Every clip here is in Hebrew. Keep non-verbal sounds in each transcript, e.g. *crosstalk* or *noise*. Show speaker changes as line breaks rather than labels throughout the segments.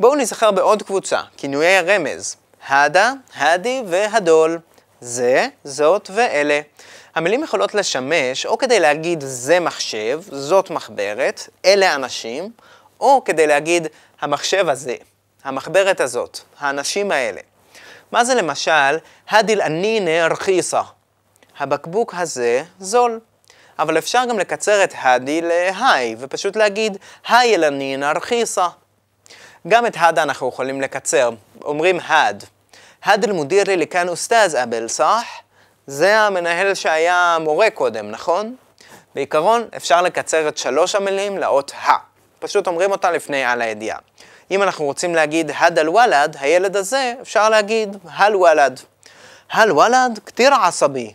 בואו נזכר בעוד קבוצה, כינויי הרמז. הדה, הדי והדול. זה, זאת ואלה. המילים יכולות לשמש או כדי להגיד זה מחשב, זאת מחברת, אלה אנשים, או כדי להגיד המחשב הזה, המחברת הזאת, האנשים האלה. מה זה למשל, הדיל אנינה רחיסה? הבקבוק הזה זול. אבל אפשר גם לקצר את הדי להי, ופשוט להגיד, היי אלנינה רחיסה. גם את הדה אנחנו יכולים לקצר, אומרים הד. הד אל-מודירי לכאן אוסטאז אבל, סח? זה המנהל שהיה מורה קודם, נכון? בעיקרון אפשר לקצר את שלוש המילים לאות ה. פשוט אומרים אותה לפני על הידיעה. אם אנחנו רוצים להגיד הד אל-וולד, הילד הזה, אפשר להגיד הל-וולד. הל-וולד כתיר עסבי.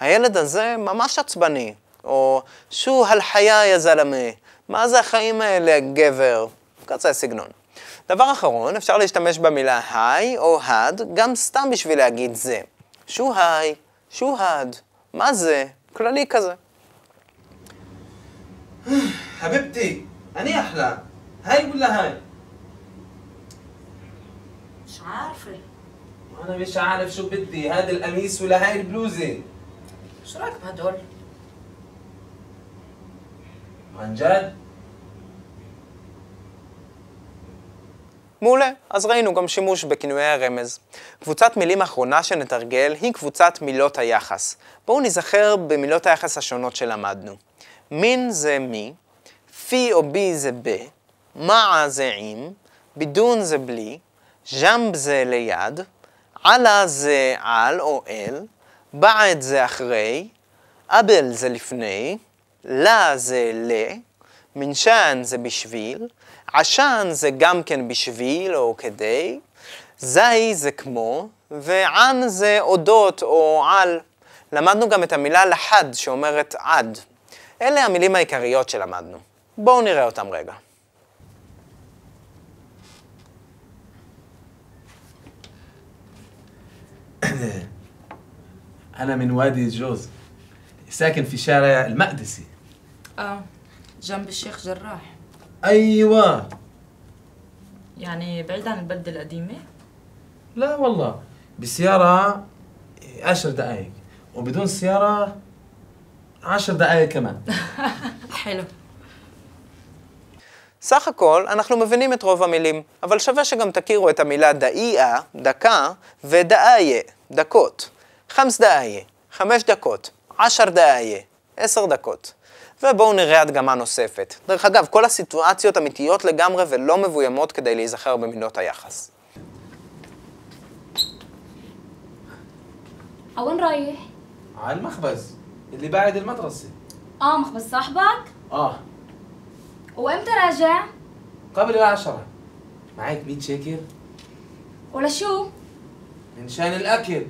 הילד הזה ממש עצבני. או שו הל-חיה יא זלמה. מה זה החיים האלה, גבר? כזה סגנון. דבר אחרון, אפשר להשתמש במילה היי או הד, גם סתם בשביל להגיד זה. שו היי, שו הד, מה זה? כללי כזה.
حبيبتي أني أحلى هاي ولا هاي؟
مش عارفة
أنا مش عارف شو بدي هذا القميص ولا هاي البلوزة
شو رايك بهدول؟
عن جد؟
מעולה, אז ראינו גם שימוש בכינויי הרמז. קבוצת מילים אחרונה שנתרגל היא קבוצת מילות היחס. בואו נזכר במילות היחס השונות שלמדנו. מין זה מי, פי או בי זה ב, מעה זה עם, בידון זה בלי, ז'מב זה ליד, עלה זה על או אל, בעד זה אחרי, אבל זה לפני, לה זה ל, מנשן זה בשביל, עשן זה גם כן בשביל או כדי, זי זה כמו, וען זה אודות או על. למדנו גם את המילה לחד שאומרת עד. אלה המילים העיקריות שלמדנו. בואו נראה אותם רגע.
أنا من وادي جوز ساكن في شارع المقدسي
اه جنب الشيخ جراح
أيوة
يعني بعيد عن البلدة القديمة؟
لا والله بسيارة عشر دقايق وبدون سيارة عشر دقايق كمان *laughs*
حلو
סך הכל, אנחנו מבינים את רוב המילים, אבל שווה שגם תכירו את המילה דאיה, דקה, ודאיה, דקות. חמס דאיה, חמש דקות, עשר דאיה, עשר דקות. ובואו נראה הדגמה נוספת. דרך אגב, כל הסיטואציות אמיתיות לגמרי ולא מבוימות כדי להיזכר במילות היחס.
وين رايح؟
على المخبز اللي بعد المدرسة
اه مخبز صاحبك؟
آه
وامتى راجع؟
قبل العشرة معك 100 شيكل
ولا شو؟
من شان الأكل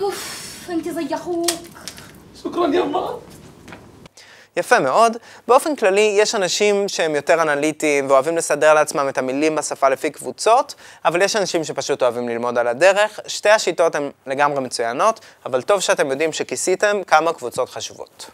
اوف انت زي اخوك
شكرا يما
יפה מאוד. באופן כללי, יש אנשים שהם יותר אנליטיים ואוהבים לסדר לעצמם את המילים בשפה לפי קבוצות, אבל יש אנשים שפשוט אוהבים ללמוד על הדרך. שתי השיטות הן לגמרי מצוינות, אבל טוב שאתם יודעים שכיסיתם כמה קבוצות חשובות.